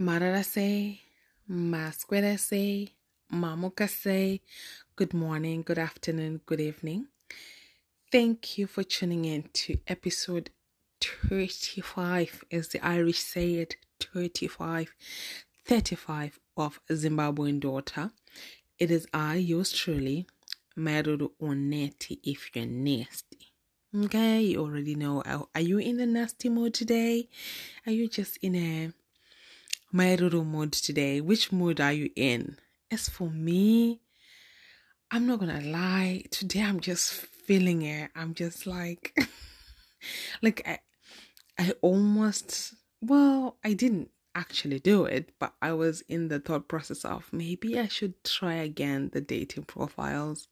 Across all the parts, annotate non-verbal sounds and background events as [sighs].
Mararase, Masquerase, Mamokase, good morning, good afternoon, good evening. Thank you for tuning in to episode 35, as the Irish say it 35, 35 of Zimbabwean Daughter. It is I, yours truly, Mai Ruru Oneti, if you're nasty. Okay, you already know. Are you in the nasty mode today? Are you just in a Mai Ruru mood today? Which mood are you in? As for me, I'm not gonna lie. Today I'm just feeling it. I'm just like, [laughs] like I, I almost. Well, I didn't actually do it, but I was in the thought process of maybe I should try again the dating profiles.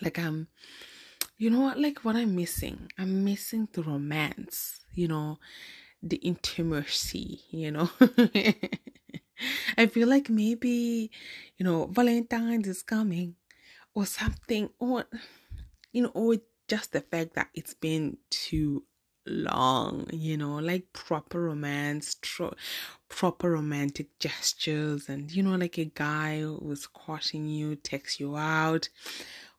Like I'm, you know what? Like what I'm missing. I'm missing the romance. You know, the intimacy, you know. [laughs] I feel like maybe, you know, Valentine's is coming or something, or, you know, or just the fact that it's been too long, you know, like proper romance, tro- proper romantic gestures, and, you know, like a guy who's courting you, takes you out,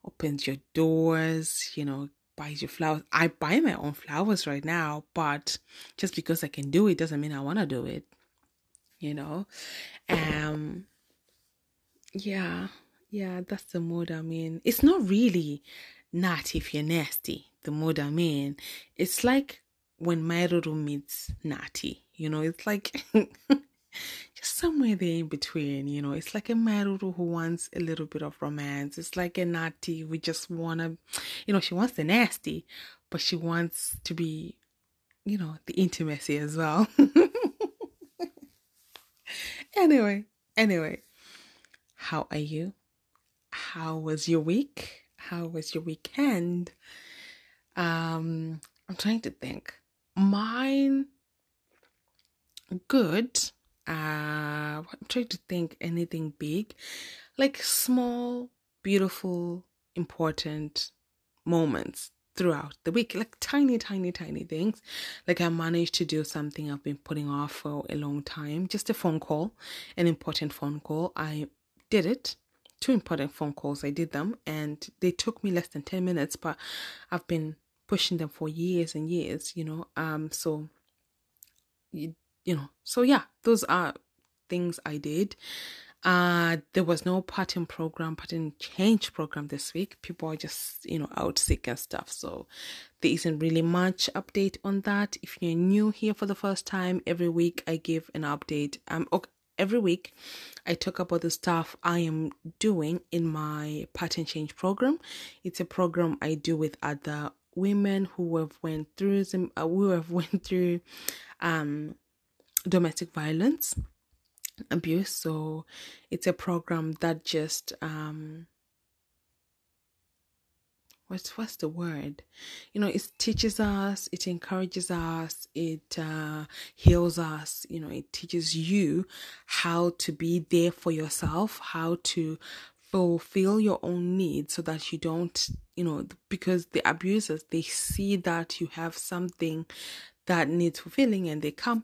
opens your doors, you know, buys you flowers. I buy my own flowers right now, but just because I can do it doesn't mean I want to do it. You know, um, yeah, yeah, that's the mood I'm in. It's not really not if you're nasty. The mood I'm in. It's like when my Maruru meets Natty. You know, it's like [laughs] just somewhere there in between, you know. It's like a Mai Ruru who wants a little bit of romance. It's like a Nati we just wanna you know, she wants the nasty, but she wants to be, you know, the intimacy as well. [laughs] anyway, anyway. How are you? How was your week? How was your weekend? Um, I'm trying to think. Mine good uh I'm trying to think anything big, like small, beautiful, important moments throughout the week, like tiny, tiny, tiny things. Like I managed to do something I've been putting off for a long time, just a phone call, an important phone call. I did it. Two important phone calls. I did them and they took me less than 10 minutes, but I've been pushing them for years and years, you know. Um so you know, so yeah, those are things I did. Uh, there was no pattern program, pattern change program this week. People are just, you know, out sick and stuff. So there isn't really much update on that. If you're new here for the first time, every week I give an update. Um, okay, every week I talk about the stuff I am doing in my pattern change program. It's a program I do with other women who have went through some, uh, who have [laughs] went through, um, domestic violence abuse. So it's a program that just um what's what's the word? You know it teaches us it encourages us it uh, heals us. You know it teaches you how to be there for yourself how to fulfill your own needs so that you don't you know because the abusers they see that you have something that needs fulfilling and they come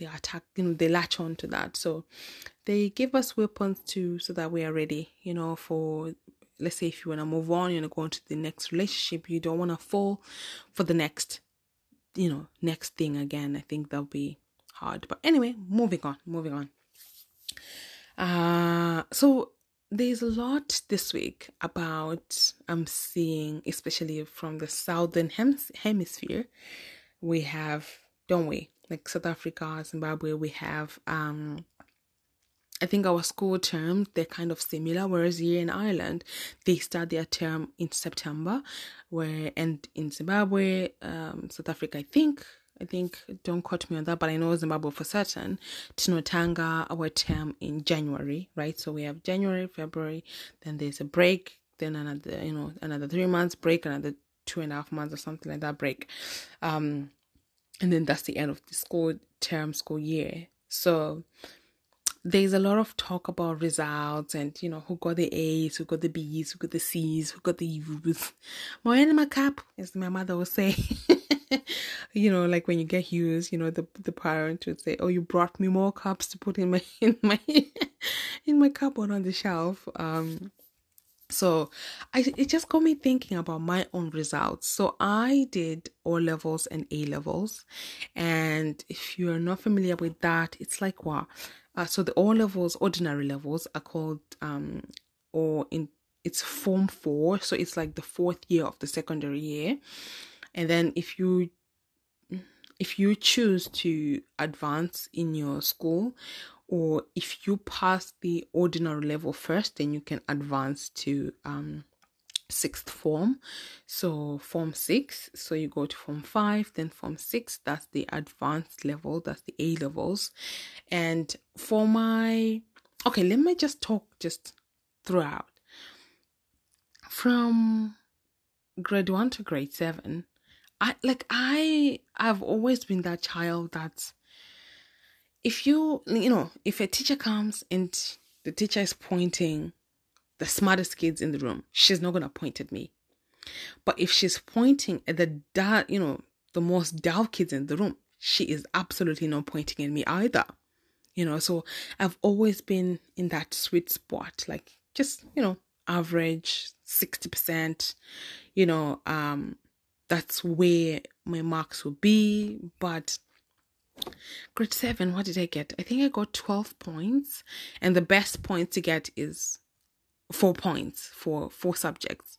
they attack you know they latch on to that. So they give us weapons to so that we are ready you know for let's say if you want to move on you know go into the next relationship you don't want to fall for the next you know next thing again. I think that'll be hard. But anyway moving on moving on. Uh so there's a lot this week about i'm seeing especially from the southern hem- hemisphere. We have don't we like South Africa, Zimbabwe, we have um I think our school terms they're kind of similar, whereas here in Ireland they start their term in September, where and in Zimbabwe, um, South Africa, I think I think don't quote me on that, but I know Zimbabwe for certain. Tinotanga our term in January, right? So we have January, February, then there's a break, then another you know another three months break, another two and a half months or something like that break. Um, and then that's the end of the school term school year so there's a lot of talk about results and you know who got the A's, who got the B's, who got the C's, who got the U's. My cap, as my mother would say. [laughs] you know, like when you get used, you know, the the parent would say, "Oh, you brought me more cups to put in my [laughs] in my in my cupboard on the shelf." Um, so I it just got me thinking about my own results. So I did O levels and A levels, and if you are not familiar with that, it's like what. Uh, so the O levels, ordinary levels, are called um, or in it's form four, so it's like the fourth year of the secondary year, and then if you if you choose to advance in your school or if you pass the ordinary level first then you can advance to um sixth form. So form six so you go to form five then form six that's the advanced level that's the a levels. And for my okay let me just talk just throughout from grade one to grade seven i like i i've always been that child that's if you you know if a teacher comes and the teacher is pointing the smartest kids in the room she's not going to point at me. But if she's pointing at the da- you know the most dull kids in the room she is absolutely not pointing at me either. You know so i've always been in that sweet spot like just you know average 60% you know um that's where my marks will be but grade 7 what did i get? I think i got 12 points and the best point to get is 4 points for four subjects.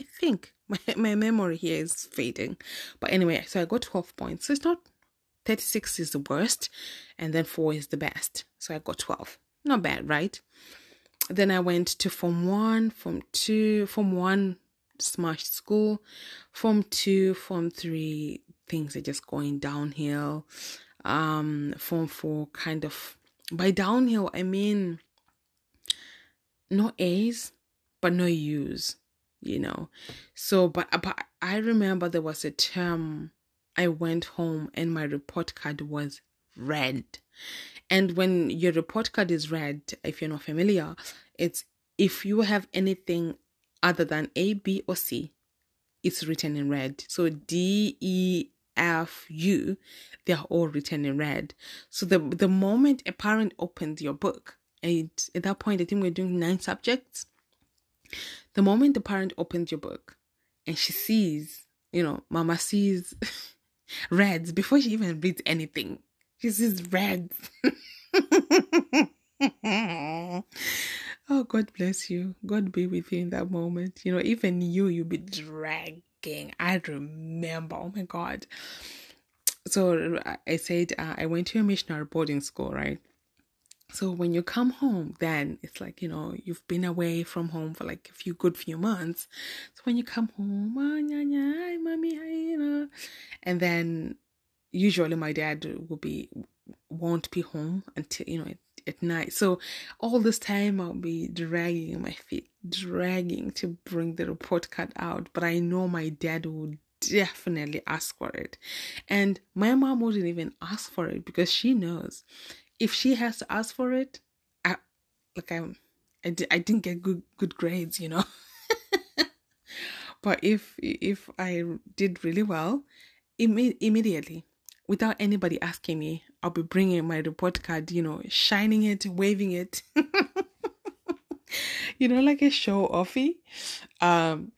I think. [laughs] My, my memory here is fading. But anyway so i got 12 points. So it's not 36 is the worst and then 4 is the best. So i got 12 not bad right? Then i went to form 1 form 2 form 1 smashed school form 2 form 3 things are just going downhill. Um, form four kind of by downhill I mean no A's but no U's, you know. So but but I remember there was a term I went home and my report card was red. And when your report card is red, if you're not familiar, it's if you have anything other than A, B, or C, it's written in red. So D, E, F, U, they are all written in red. So the the moment a parent opens your book, and at that point I think we're doing nine subjects. The moment the parent opens your book and she sees, you know, mama sees [laughs] reds before she even reads anything. She sees reds. [laughs] oh, God bless you. God be with you in that moment. You know, even you, you'll be dragged I remember. Oh my God. So I said uh, I went to a missionary boarding school, right? So when you come home, then it's like, you know, you've been away from home for like a few good few months. So when you come home, oh, nya, nya, hi, mommy, you know, and then usually my dad will be, won't be home until, you know, at night. So all this time I'll be dragging my feet, dragging to bring the report card out. But I know my dad would definitely ask for it. And my mom wouldn't even ask for it because she knows if she has to ask for it, I like I'm I, di- I didn't get good good grades, you know. [laughs] but if if I did really well, imme- immediately without anybody asking me, I'll be bringing my report card, you know, shining it, waving it. [laughs] you know, like a show offy. Um,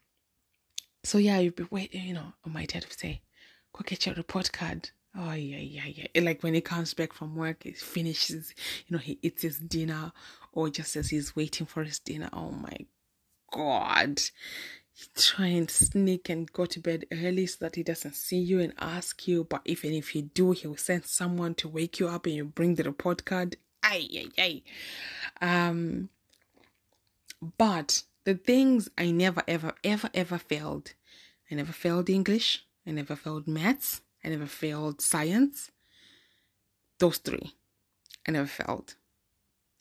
so yeah, you'd be waiting, you know, my dad would say, go get your report card. Oh yeah, yeah, yeah. Like when he comes back from work, he finishes, you know, he eats his dinner or just as he's waiting for his dinner. Oh my god try and sneak and go to bed early so that he doesn't see you and ask you. But even if he do, he'll send someone to wake you up and you bring the report card. Um, but the things I never, ever, ever, ever failed. I never failed English. I never failed maths. I never failed science. Those three. I never failed.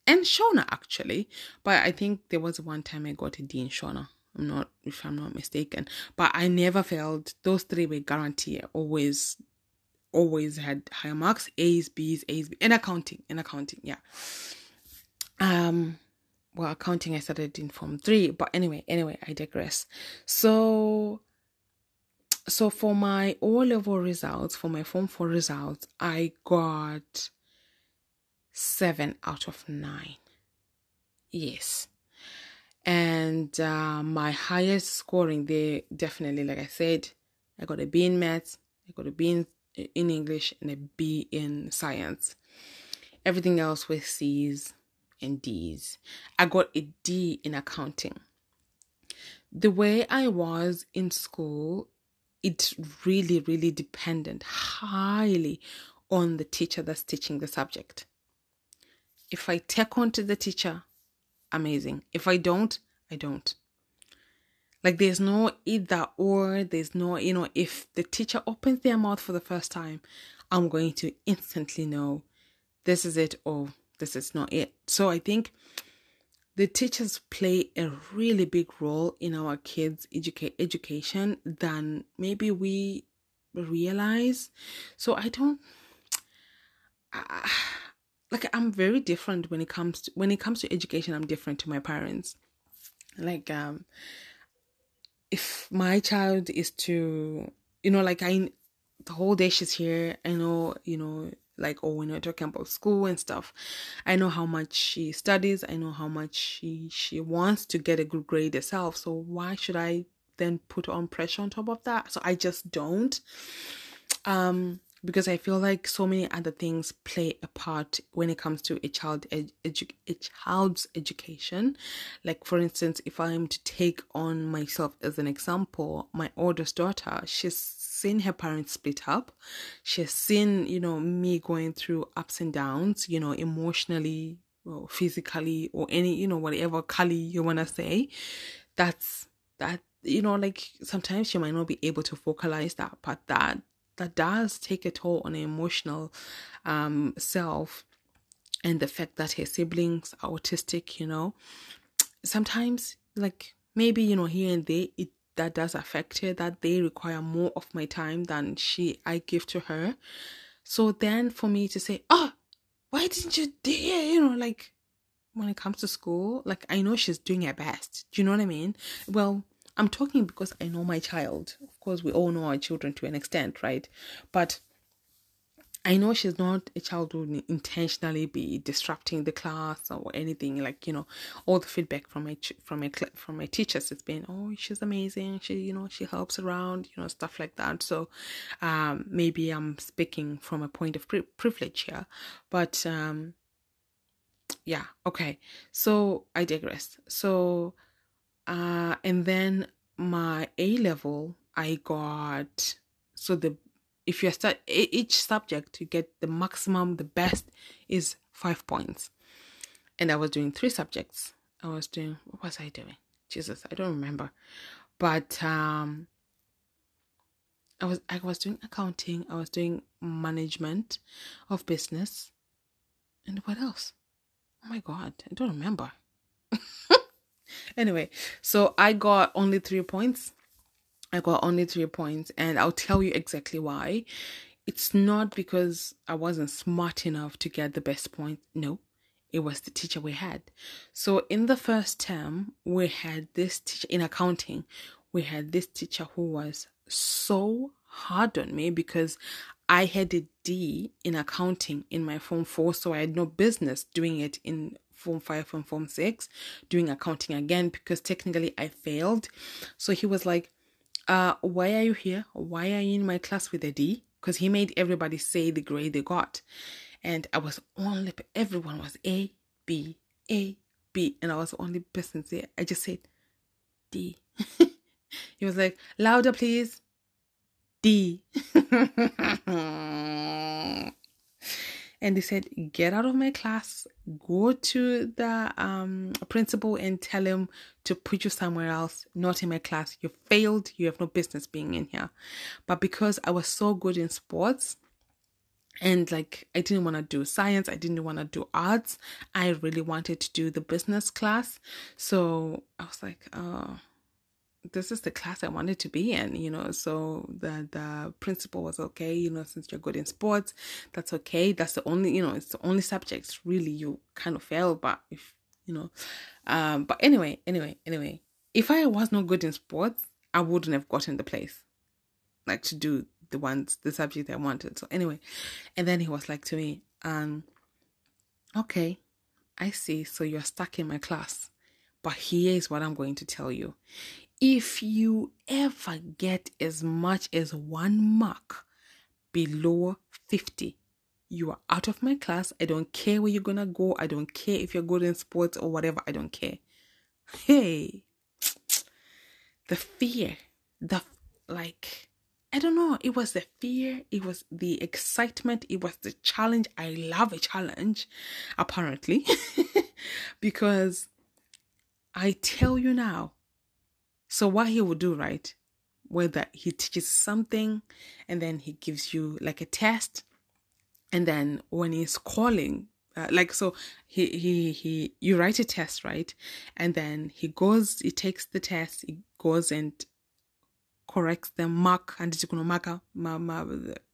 And Shona actually. But I think there was one time I got a D in Shona. I'm not, if I'm not mistaken. But I never failed. Those three were guaranteed. Always, always had higher marks. A's, B's, A's, B. in accounting. In accounting, yeah. Um, well, accounting I started in form three. But anyway, anyway, I digress. So so for my O level results, for my Form 4 results, I got seven out of nine. Yes. And uh, my highest scoring there, definitely, like I said, I got a B in maths, I got a B in, in English, and a B in science. Everything else was C's and D's. I got a D in accounting. The way I was in school, it really, really depended highly on the teacher that's teaching the subject. If I take on to the teacher, amazing. If I don't, I don't. Like there's no either or, there's no, you know, if the teacher opens their mouth for the first time, I'm going to instantly know this is it or this is not it. So I think the teachers play a really big role in our kids' educa- education than maybe we realize. So I don't. Uh, like I'm very different when it comes to when it comes to education. I'm different to my parents. Like um, if my child is to you know like I the whole day she's here. I know you know like oh when we're talking about school and stuff i know how much she studies i know how much she she wants to get a good grade herself so why should i then put on pressure on top of that so i just don't um because I feel like so many other things play a part when it comes to a child edu- a child's education. Like for instance, if I'm to take on myself as an example, my oldest daughter, she's seen her parents split up. She's seen, you know, me going through ups and downs, you know, emotionally or physically or any, you know, whatever kali you wanna say. That's that you know, like sometimes she might not be able to vocalize that, but that that does take a toll on her emotional um, self and the fact that her siblings are autistic you know? Sometimes like maybe you know here and there it that does affect her that they require more of my time than she i give to her. So then for me to say oh why didn't you do you know like when it comes to school like i know she's doing her best. Do you know what i mean? Well I'm talking because I know my child. Course, we all know our children to an extent, right? But I know she's not a child who would intentionally be disrupting the class or anything. Like you know, all the feedback from my from my from my teachers has been, oh, she's amazing. She you know she helps around, you know, stuff like that. So um, maybe I'm speaking from a point of pri- privilege here, but um, yeah, okay. So I digress. So uh, and then my A level, I got so the if you start each subject to get the maximum, the best is five points. And I was doing three subjects. I was doing what was I doing? Jesus, I don't remember. But um I was I was doing accounting, I was doing management of business. And what else? Oh my god, I don't remember. [laughs] Anyway, so I got only three points. I got only three points, and I'll tell you exactly why. It's not because I wasn't smart enough to get the best point. No, it was the teacher we had. So in the first term, we had this teacher in accounting. We had this teacher who was so hard on me because I had a D in accounting in my form four, so I had no business doing it in form 5 and form 6 doing accounting again because technically I failed. So he was like, uh, why are you here? Why are you in my class with a D? Because he made everybody say the grade they got. And I was only, everyone was A, B, A, B. And I was the only person there. I just said D. [laughs] he was like, louder, please. D. [laughs] and they said get out of my class. Go to the um, principal and tell him to put you somewhere else. Not in my class. You failed. You have no business being in here. But because i was so good in sports and like i didn't want to do science i didn't want to do arts i really wanted to do the business class. So i was like oh this is the class I wanted to be in, you know. So the the principal was okay, you know, since you're good in sports, that's okay. That's the only, you know, it's the only subjects really you kind of fail, but if you know, um, but anyway, anyway, anyway, if I was not good in sports, I wouldn't have gotten the place. like to do the ones the subject I wanted. So anyway, and then he was like to me, um, okay, I see. So you're stuck in my class. But here is what I'm going to tell you. If you ever get as much as one mark below 50, you are out of my class. I don't care where you're going to go. I don't care if you're good in sports or whatever. I don't care. Hey, the fear, the like, I don't know. It was the fear, it was the excitement, it was the challenge. I love a challenge, apparently, [laughs] because I tell you now. So, what he will do, right? Whether he teaches something and then he gives you like a test, and then when he's calling, uh, like so he he he you write a test right and then he goes he takes the test he goes and corrects them mark and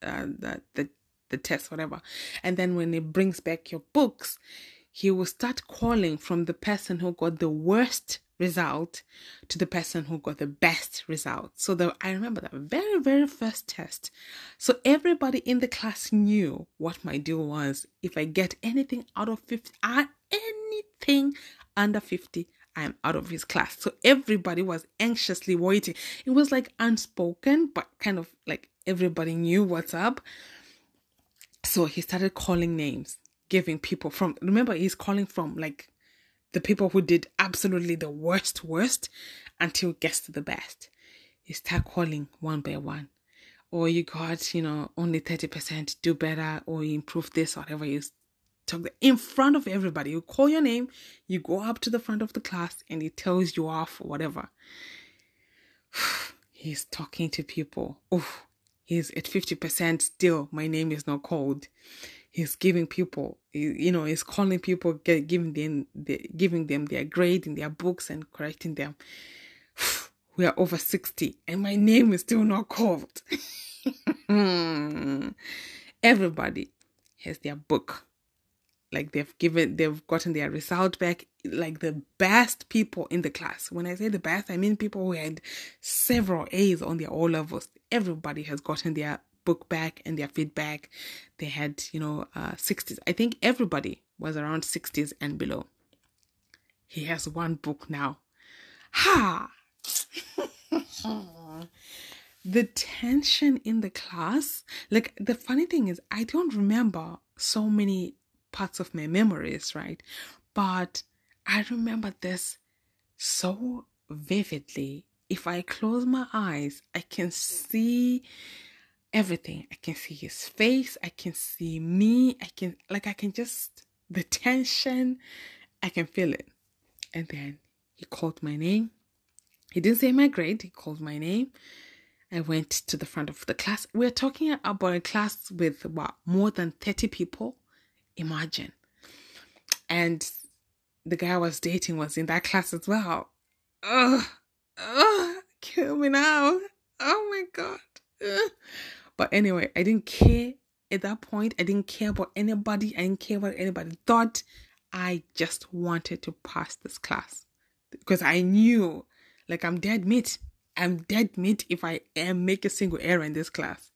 uh, the, the the test whatever and then when he brings back your books he will start calling from the person who got the worst result to the person who got the best result. So the, I remember that very, very first test. So everybody in the class knew what my deal was. If I get anything out of 50, uh, anything under 50, I'm out of his class. So everybody was anxiously waiting. It was like unspoken, but kind of like everybody knew what's up. So he started calling names, giving people from, remember, he's calling from like the people who did absolutely the worst, worst until gets to the best. You start calling one by one. Or you got, you know, only 30% do better, or improve this, whatever you talk in front of everybody. You call your name, you go up to the front of the class, and he tells you off, or whatever. [sighs] He's talking to people. Oh, he's at 50% still. My name is not called he's giving people you know he's calling people get, giving them the, giving them their grade in their books and correcting them. [sighs] We are over 60 and my name is still not called. [laughs] Everybody has their book. Like they've given they've gotten their result back. Like the best people in the class. When i say the best i mean people who had several a's on their o levels. Everybody has gotten their book back and their feedback. They had, you know, uh, 60s. I think everybody was around 60s and below. He has one book now. Ha! [laughs] the tension in the class, like the funny thing is, I don't remember so many parts of my memories, right? But I remember this so vividly. If I close my eyes, I can see everything. I can see his face. I can see me. I can, like, I can just, the tension, I can feel it. And then he called my name. He didn't say my grade, he called my name. I went to the front of the class. We're talking about a class with what, more than 30 people? Imagine. And the guy I was dating was in that class as well. Ugh, ugh, kill me now. Oh my God. Ugh. But anyway, I didn't care at that point. I didn't care about anybody. I didn't care what anybody thought. I just wanted to pass this class because I knew, like, I'm dead meat. I'm dead meat if I am make a single error in this class.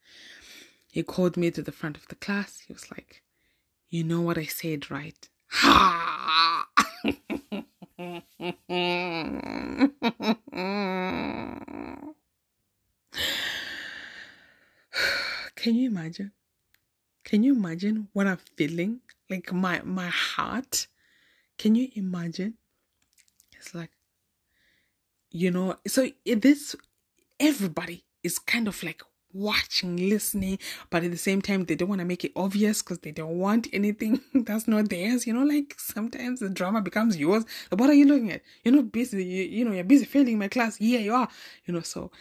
He called me to the front of the class. He was like, "You know what I said, right?" Ha! [laughs] Can you imagine? Can you imagine what I'm feeling? Like my my heart. Can you imagine? It's like you know, so this everybody is kind of like watching, listening, but at the same time, they don't want to make it obvious because they don't want anything [laughs] that's not theirs. You know, like sometimes the drama becomes yours. Like, what are you looking at? You're not busy. You, you know, you're busy failing my class. Yeah, you are. You know, so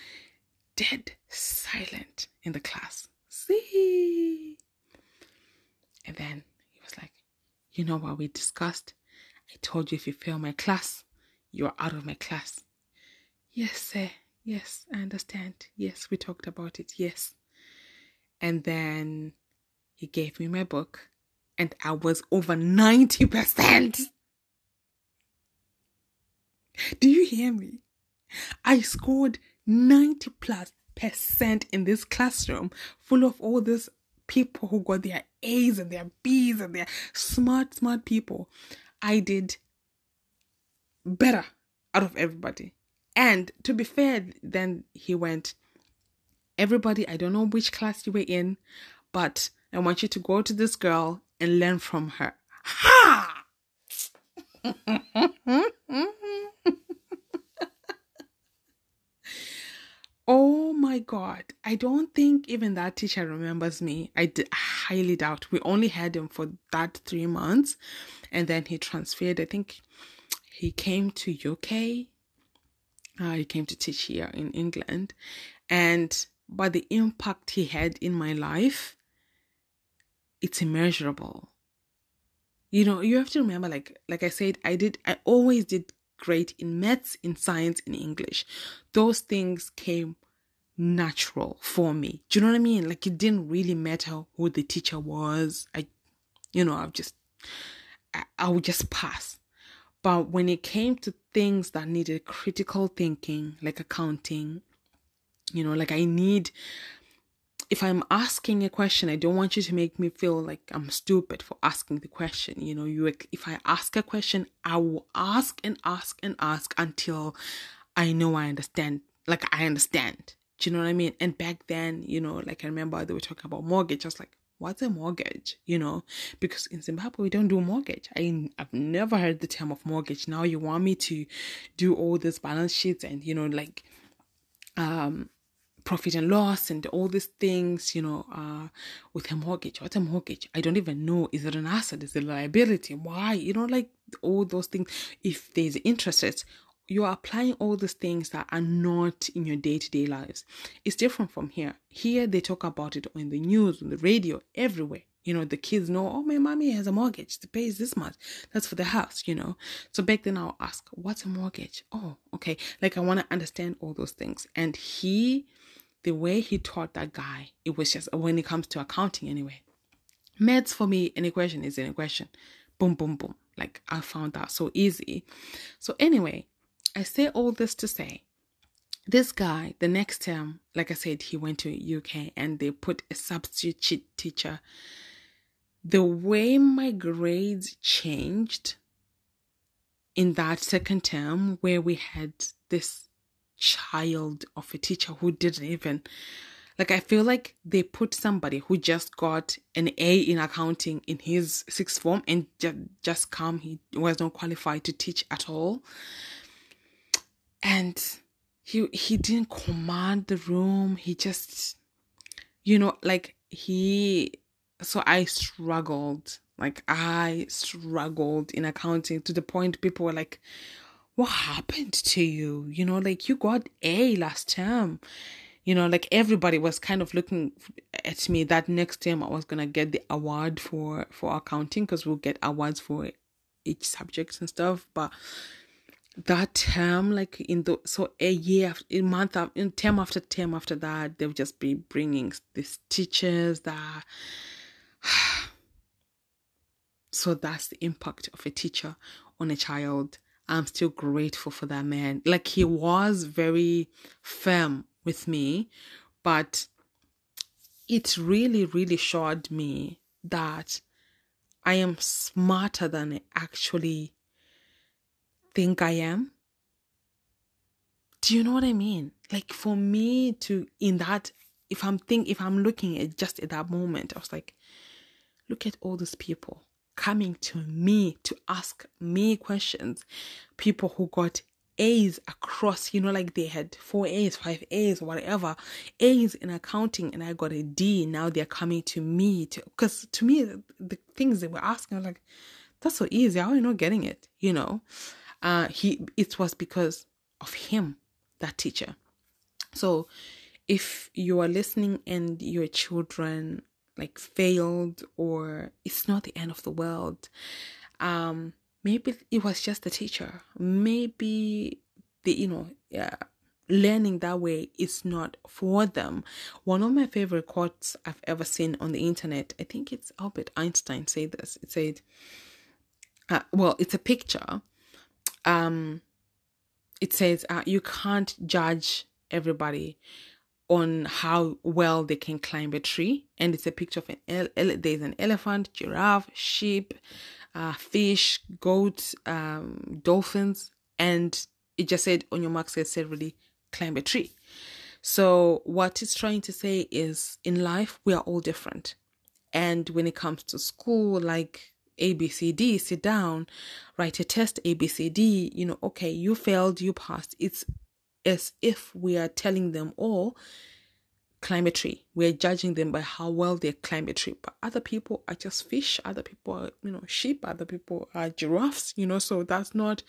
dead silent in the class see. And then he was like, You know what we discussed? I told you if you fail my class, you're out of my class. Yes, sir. Yes, I understand. Yes, we talked about it. Yes. And then he gave me my book, and I was over 90%. Do you hear me? I scored 90 plus percent in this classroom full of all these people who got their A's and their B's and their smart, smart people. I did better out of everybody. And to be fair, then he went, Everybody, I don't know which class you were in, but I want you to go to this girl and learn from her. Ha! [laughs] oh my god. I don't think even that teacher remembers me. I d- highly doubt. We only had him for that three months and then he transferred. I think he came to UK. Uh, he came to teach here in England. And by the impact he had in my life, it's immeasurable you know you have to remember like like i said i did i always did great in maths in science in english. Those things came natural for me. Do you know what i mean? Like it didn't really matter who the teacher was. I you know i would just I, I would just pass. But when it came to things that needed critical thinking like accounting you know like i need if I'm asking a question, I don't want you to make me feel like I'm stupid for asking the question. You know, you if I ask a question, I will ask and ask and ask until I know I understand. Like I understand. Do you know what I mean? And back then, you know, like I remember they were talking about mortgage. I was like, what's a mortgage? You know, because in Zimbabwe we don't do mortgage. I I've never heard the term of mortgage. Now you want me to do all these balance sheets and you know like um profit and loss and all these things, you know, uh, with a mortgage. What's a mortgage? I don't even know. Is it an asset? Is it a liability? Why? You know, like all those things. If there's interest rates, you're applying all these things that are not in your day to day lives. It's different from here. Here, they talk about it on the news, on the radio, everywhere. You know, the kids know, oh, my mommy has a mortgage. The pays this much. That's for the house, you know. So back then I'll ask, what's a mortgage? Oh, okay. Like I want to understand all those things. And he the way he taught that guy, it was just when it comes to accounting anyway. Maths for me, an equation is an equation. Boom, boom, boom. Like I found that so easy. So anyway, I say all this to say this guy, the next term, like I said, he went to UK and they put a substitute teacher. The way my grades changed in that second term, where we had this child of a teacher who didn't even like I feel like they put somebody who just got an A in accounting in his sixth form and just just come he was not qualified to teach at all. And he he didn't command the room. He just you know like he so I struggled. Like I struggled in accounting to the point people were like, what happened to you? You know, like you got A last term. You know, like everybody was kind of looking at me that next term I was gonna get the award for for accounting because we'll get awards for each subject and stuff. But that term, like in the so a year, a month, in term after term after that, they'll just be bringing these teachers that. [sighs] so that's the impact of a teacher on a child I'm still grateful for that man. Like he was very firm with me, but it really, really showed me that I am smarter than I actually think I am. Do you know what I mean? Like for me to in that if I'm think if I'm looking at just at that moment, I was like, look at all these people coming to me to ask me questions. People who got A's across, you know, like they had four A's, five A's, whatever, A's in accounting, and I got a D. Now they're coming to me to, because to me, the things they were asking, I'm like, that's so easy. How are you not getting it? You know, uh, he, it was because of him, that teacher. So if you are listening and your children like failed or it's not the end of the world. Um, maybe it was just the teacher. Maybe the you know yeah, learning that way is not for them. One of my favorite quotes I've ever seen on the internet, I think it's Albert Einstein said this. It said, uh, well, it's a picture. Um, it says uh, you can't judge everybody on how well they can climb a tree. And it's a picture of an ele- there's an elephant, giraffe, sheep, uh, fish, goats, um, dolphins, and it just said on your marks said said really climb a tree. So what it's trying to say is in life we are all different. And when it comes to school, like ABCD, sit down, write a test ABCD, you know, okay, you failed, you passed. It's as if we are telling them all climb a tree. We're judging them by how well they climb a tree. But other people are just fish, other people are, you know, sheep, other people are giraffes, you know, so that's not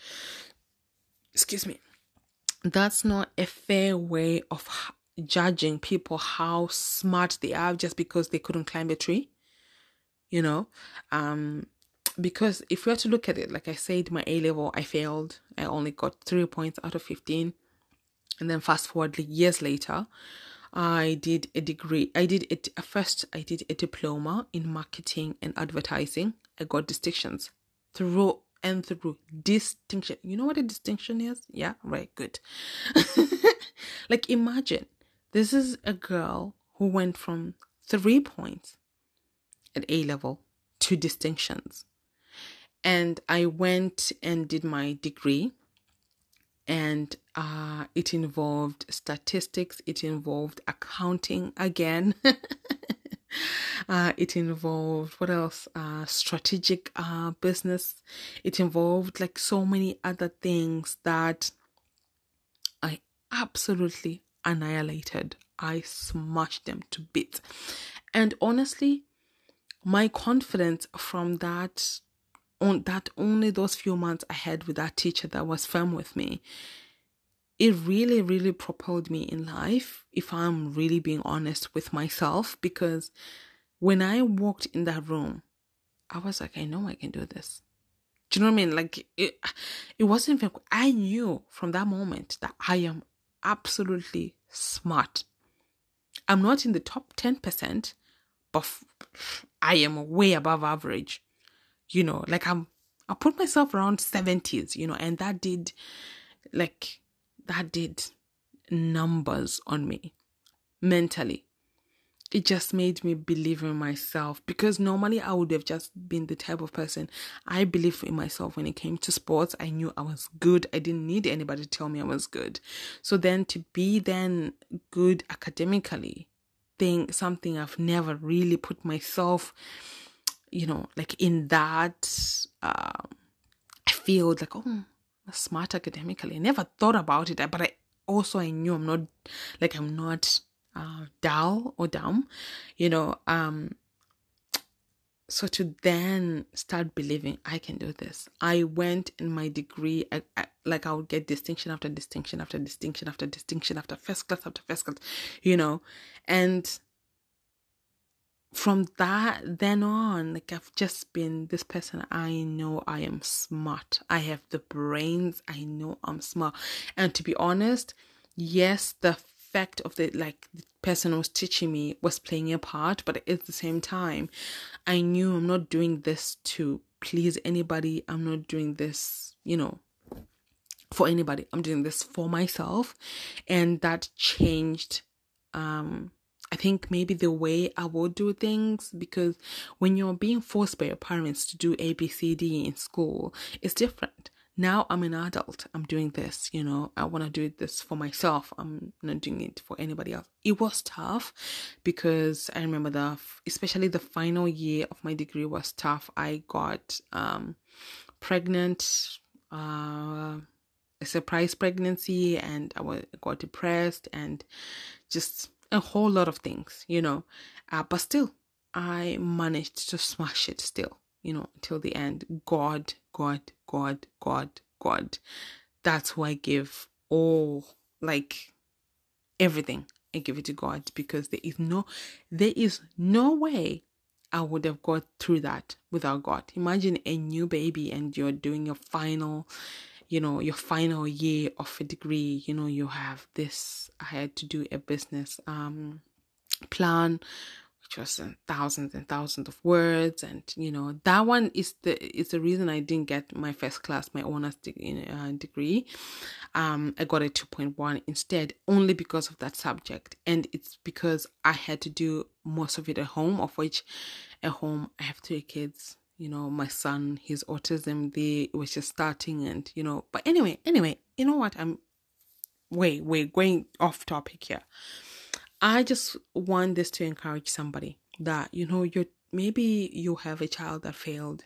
excuse me. That's not a fair way of judging people how smart they are just because they couldn't climb a tree. You know, um because if we were to look at it, like I said, my A level, I failed. I only got three points out of 15. And then fast forward years later, I did a degree. I did it first. I did a diploma in marketing and advertising. I got distinctions through and through. Distinction. You know what a distinction is? Yeah, right. Good. [laughs] like imagine this is a girl who went from three points at A level to distinctions. And I went and did my degree and uh, it involved statistics, it involved accounting again. [laughs] uh, it involved what else? Uh, strategic uh, business. It involved like so many other things that I absolutely annihilated. I smashed them to bits. And honestly, my confidence from that on that only those few months I had with that teacher that was firm with me, it really, really propelled me in life, if I'm really being honest with myself, because when I walked in that room, I was like, I know I can do this. Do you know what I mean? Like it, it wasn't even, I knew from that moment that I am absolutely smart. I'm not in the top 10%, but I am way above average you know, like I'm, I put myself around 70s, you know, and that did, like, that did numbers on me mentally. It just made me believe in myself because normally I would have just been the type of person I believe in myself when it came to sports. I knew I was good. I didn't need anybody to tell me I was good. So then to be then good academically, thing something I've never really put myself you know, like in that, uh, I feel like, oh, smart academically. I never thought about it, but I also I knew I'm not like I'm not uh, dull or dumb, you know. Um, so to then start believing I can do this, I went in my degree. I, I, like I would get distinction after distinction after distinction after distinction after first class after first class, you know, and from that then on like i've just been this person i know i am smart. I have the brains i know i'm smart. And to be honest yes the fact of the like the person was teaching me was playing a part but at the same time i knew i'm not doing this to please anybody. I'm not doing this you know for anybody. I'm doing this for myself. And that changed um I think maybe the way I would do things because when you're being forced by your parents to do A, B, C, D in school, it's different. Now I'm an adult. I'm doing this, you know, I want to do this for myself. I'm not doing it for anybody else. It was tough because I remember the, especially the final year of my degree was tough. I got um, pregnant, uh, a surprise pregnancy, and I got depressed and just a whole lot of things, you know. Uh, but still, I managed to smash it still, you know, until the end. God, God, God, God, God. That's who I give all, like, everything. I give it to God because there is no, there is no way I would have got through that without God. Imagine a new baby and you're doing your final you know your final year of a degree you know you have this i had to do a business um plan which was thousands and thousands of words. And you know that one is the is the reason i didn't get my first class my honors uh, degree. Um i got a 2.1 instead only because of that subject. And it's because i had to do most of it at home of which at home i have three kids you know my son his autism they was just starting and you know but anyway anyway you know what i'm wait wait going off topic here I just want this to encourage somebody that, you know, you're maybe you have a child that failed.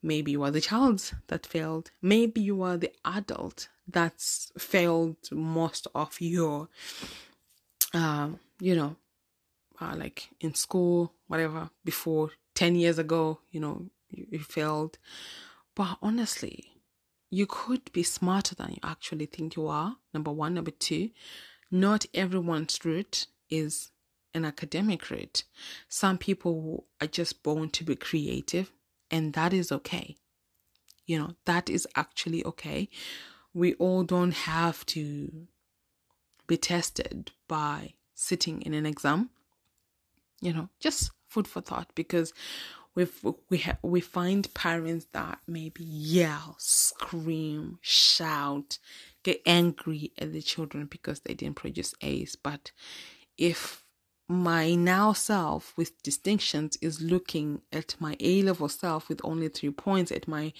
Maybe you are the child that failed. Maybe you are the adult that's failed most of your, uh, you know, uh, like in school, whatever, before 10 years ago, you know, you, you failed. But honestly, you could be smarter than you actually think you are. Number one. Number two, not everyone's route is an academic route. Some people are just born to be creative, and that is okay. You know, that is actually okay. We all don't have to be tested by sitting in an exam. You know, just food for thought because we we ha- we find parents that maybe yell, scream, shout, get angry at the children because they didn't produce A's. But if my now self with distinctions is looking at my A level self with only three points, at my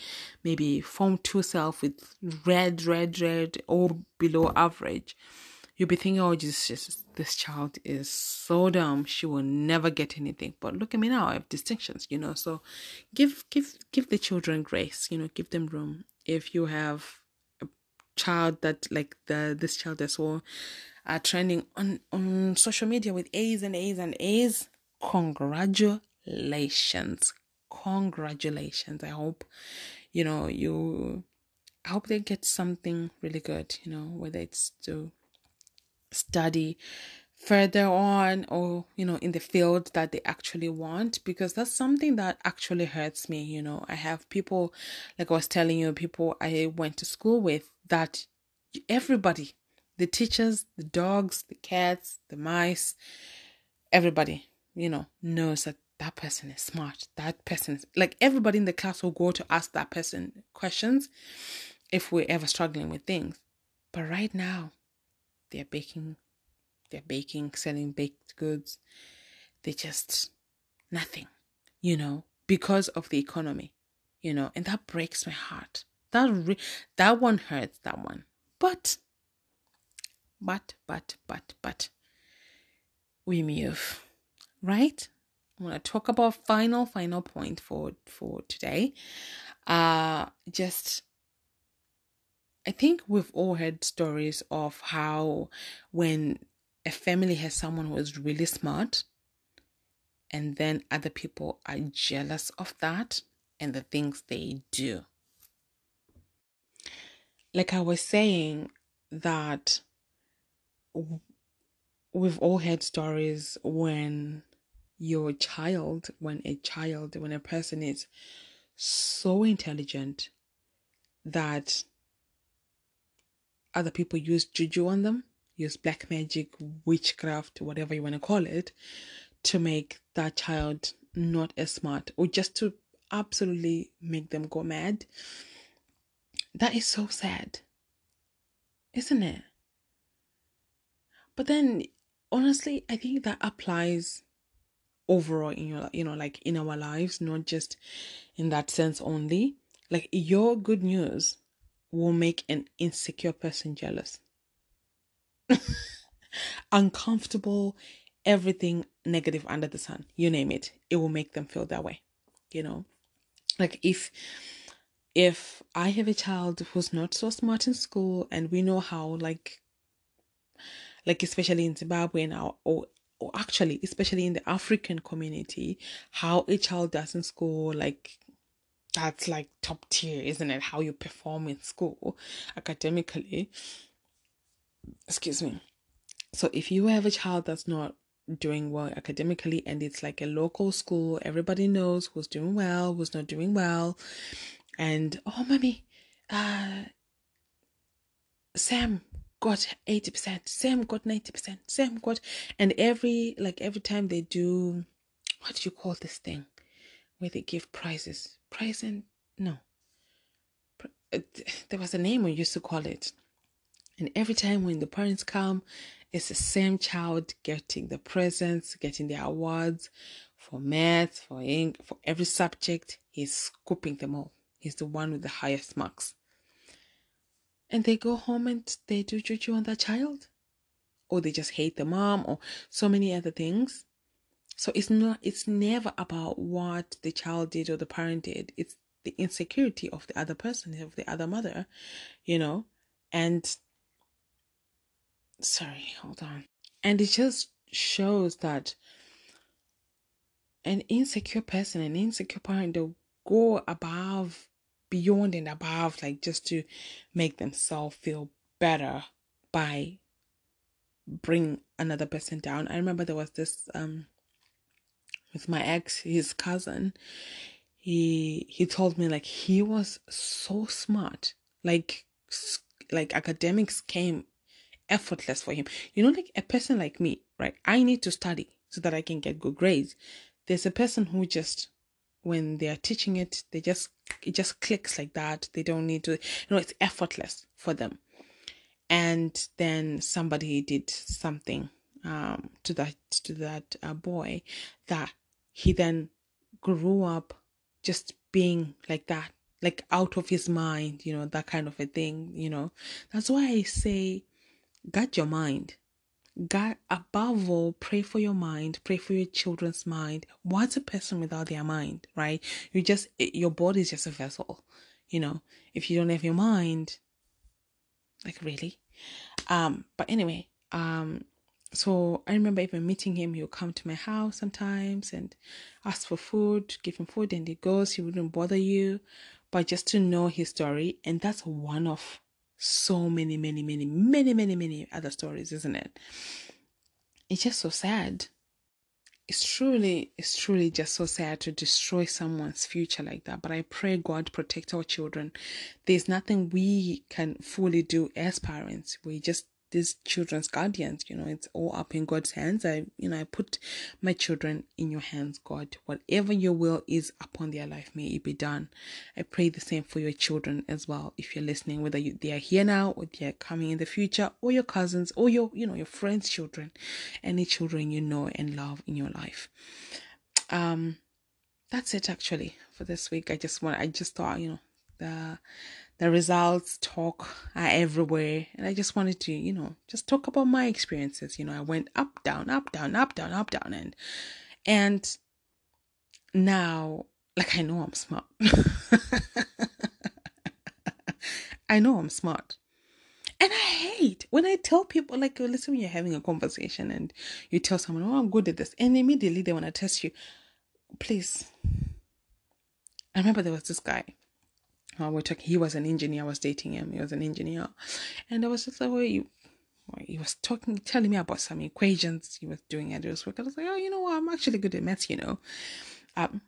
maybe Form 2 self with red, red, red, or below average, you'll be thinking, oh, Jesus, this child is so dumb. She will never get anything. But look at me now. I have distinctions, you know. So give, give, give the children grace, you know, give them room. If you have a child that like the this child as well are trending on on social media with A's and A's and A's. Congratulations. Congratulations. I hope you know you I hope they get something really good, you know, whether it's to study further on or you know in the field that they actually want because that's something that actually hurts me you know. I have people like i was telling you people i went to school with that everybody the teachers the dogs the cats the mice everybody you know knows that that person is smart. That person is like everybody in the class will go to ask that person questions if we're ever struggling with things. But right now they're baking they're baking, selling baked goods. They just nothing, you know, because of the economy, you know, and that breaks my heart. That re- that one hurts. That one, but, but, but, but, but, we move, right? I'm gonna talk about final, final point for for today. Uh, just I think we've all heard stories of how when a family has someone who is really smart and then other people are jealous of that and the things they do. Like I was saying, that we've all heard stories when your child, when a child, when a person is so intelligent that other people use juju on them use black magic, witchcraft, whatever you want to call it, to make that child not as smart or just to absolutely make them go mad. That is so sad, isn't it? But then, honestly, I think that applies overall in your, you know, like in our lives, not just in that sense only. Like your good news will make an insecure person jealous. [laughs] uncomfortable, everything negative under the sun, you name it, it will make them feel that way. You know, like if if I have a child who's not so smart in school and we know how like like especially in Zimbabwe now or or actually especially in the African community, how a child does in school, like that's like top tier, isn't it? How you perform in school academically excuse me. So if you have a child that's not doing well academically and it's like a local school, everybody knows who's doing well, who's not doing well. And oh mommy, uh Sam, got 80%, Sam got 90%, Sam got, and every, like every time they do, what do you call this thing? Where they give prizes. Prize and, no. Uh, there was a name we used to call it. And every time when the parents come, it's the same child getting the presents, getting the awards for math, for ink, for every subject. He's scooping them all. He's the one with the highest marks. And they go home and they do juju on that child. Or they just hate the mom or so many other things. So it's not it's never about what the child did or the parent did. It's the insecurity of the other person, of the other mother, you know. And sorry, hold on. And it just shows that an insecure person, an insecure parent, they'll go above, beyond and above, like just to make themselves feel better by bring another person down. I remember there was this um with my ex, his cousin. He he told me like he was so smart, like like academics came effortless for him. You know, like a person like me, right? I need to study so that I can get good grades. There's a person who just when they are teaching it, they just it just clicks like that. They don't need to, you know, it's effortless for them. And then somebody did something um, to that to that uh, boy that he then grew up just being like that, like out of his mind, you know, that kind of a thing, you know. That's why I say guard your mind. God, above all, pray for your mind, pray for your children's mind. What's a person without their mind, right? You just, your body is just a vessel, you know. If you don't have your mind, like really. Um, but anyway, um, so I remember even meeting him. He would come to my house sometimes and ask for food, give him food, and he goes. He wouldn't bother you, but just to know his story, and that's one of so many, many, many, many, many, many other stories, isn't it? It's just so sad. It's truly, it's truly just so sad to destroy someone's future like that. But I pray God protect our children. There's nothing we can fully do as parents. We just these children's guardians you know it's all up in god's hands. I you know i put my children in your hands god. Whatever your will is upon their life may it be done. I pray the same for your children as well. If you're listening whether you, they are here now or they are coming in the future or your cousins or your you know your friends children any children you know and love in your life. Um that's it actually for this week. I just want i just thought you know the the results talk are everywhere. And i just wanted to you know just talk about my experiences. You know i went up down up down up down up down and and now like i know i'm smart. [laughs] I know i'm smart. And i hate when i tell people like listen you're having a conversation and you tell someone oh i'm good at this. And immediately they want to test you. Please. I remember there was this guy uh, we're talking, he was an engineer. I was dating him. He was an engineer, and I was just like, well, you, he was talking, telling me about some equations he was doing at his work. I was like, oh, you know what? I'm actually good at maths, you know. Um,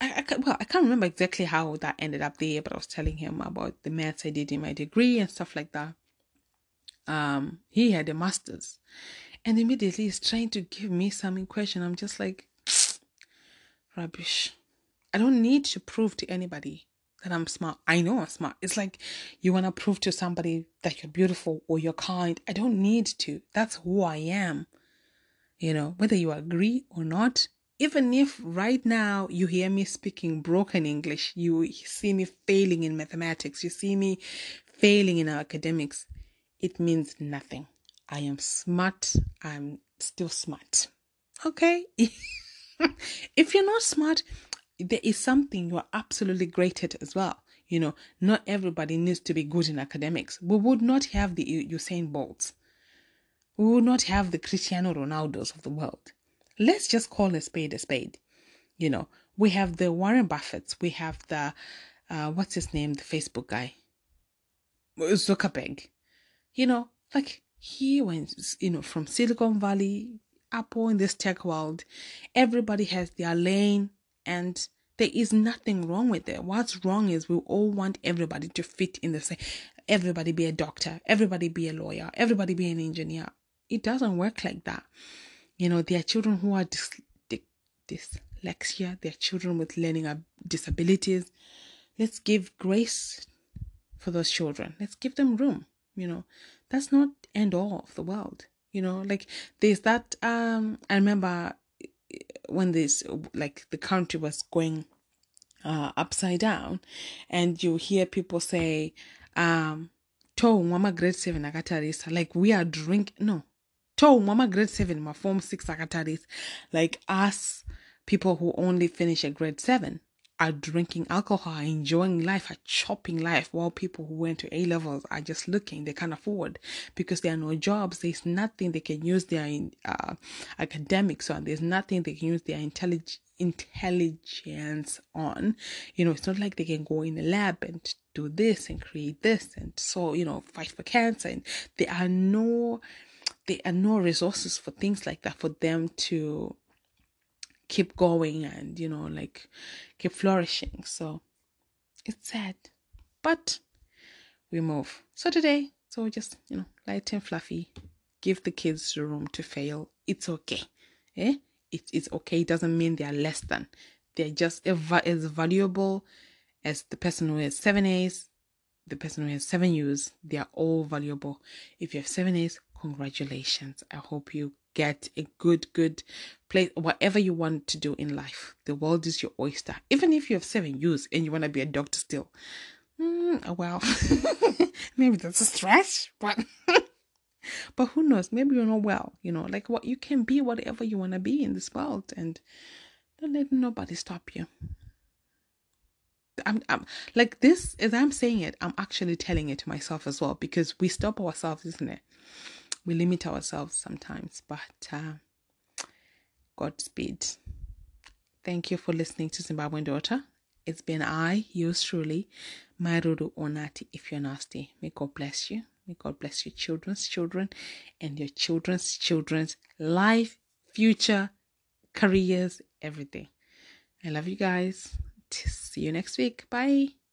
I, I, well, I can't remember exactly how that ended up there, but I was telling him about the maths I did in my degree and stuff like that. Um, he had a master's, and immediately he's trying to give me some equation. I'm just like, [sniffs] rubbish. I don't need to prove to anybody that I'm smart. I know I'm smart. It's like you want to prove to somebody that you're beautiful or you're kind. I don't need to. That's who I am. You know, whether you agree or not, even if right now you hear me speaking broken English, you see me failing in mathematics, you see me failing in academics, it means nothing. I am smart. I'm still smart. Okay? [laughs] if you're not smart, there is something you're absolutely great at as well. You know, not everybody needs to be good in academics. We would not have the Usain Bolts. We would not have the Cristiano Ronaldos of the world. Let's just call a spade a spade. You know, we have the Warren Buffetts. We have the, uh, what's his name, the Facebook guy, Zuckerberg. You know, like he went, you know, from Silicon Valley, Apple in this tech world. Everybody has their lane and There is nothing wrong with it. What's wrong is we all want everybody to fit in the same. Everybody be a doctor, everybody be a lawyer, everybody be an engineer. It doesn't work like that. You know, there are children who are dys- dyslexia, there are children with learning disabilities. Let's give grace for those children. Let's give them room. You know, that's not end all of the world. You know, like there's that. Um, I remember when this like the country was going uh, upside down, and you hear people say, um, "To mama grade seven akatarisa," like we are drink no. To mama grade seven, my form six akataris, like us people who only finish a grade seven are drinking alcohol, enjoying life, are chopping life, while people who went to A levels are just looking. They can't afford because there are no jobs. There's nothing they can use their uh, academics on. There's nothing they can use their intelligence intelligence on. You know, it's not like they can go in a lab and do this and create this and so you know fight for cancer. And there are no there are no resources for things like that for them to keep going and you know like keep flourishing. So it's sad. But we move. So today so just you know light and fluffy give the kids the room to fail. It's okay. Eh? It, it's okay. It doesn't mean they're less than. They're just as valuable as the person who has seven a's the person who has seven u's they are all valuable. If you have seven a's congratulations. I hope you get a good, good place, whatever you want to do in life. The world is your oyster. Even if you have seven years and you want to be a doctor still. Mm, well, [laughs] maybe that's a stretch, but [laughs] but who knows? Maybe you're not well. You know, like what you can be whatever you want to be in this world, and don't let nobody stop you. I'm, I'm like this as I'm saying it, I'm actually telling it to myself as well because we stop ourselves, isn't it? We limit ourselves sometimes, but uh, Godspeed. Thank you for listening to Zimbabwean Daughter. It's been I, yours truly, Mai Ruru Onati, if you're nasty. May God bless you. May God bless your children's children and your children's children's life, future, careers, everything. I love you guys. See you next week. Bye.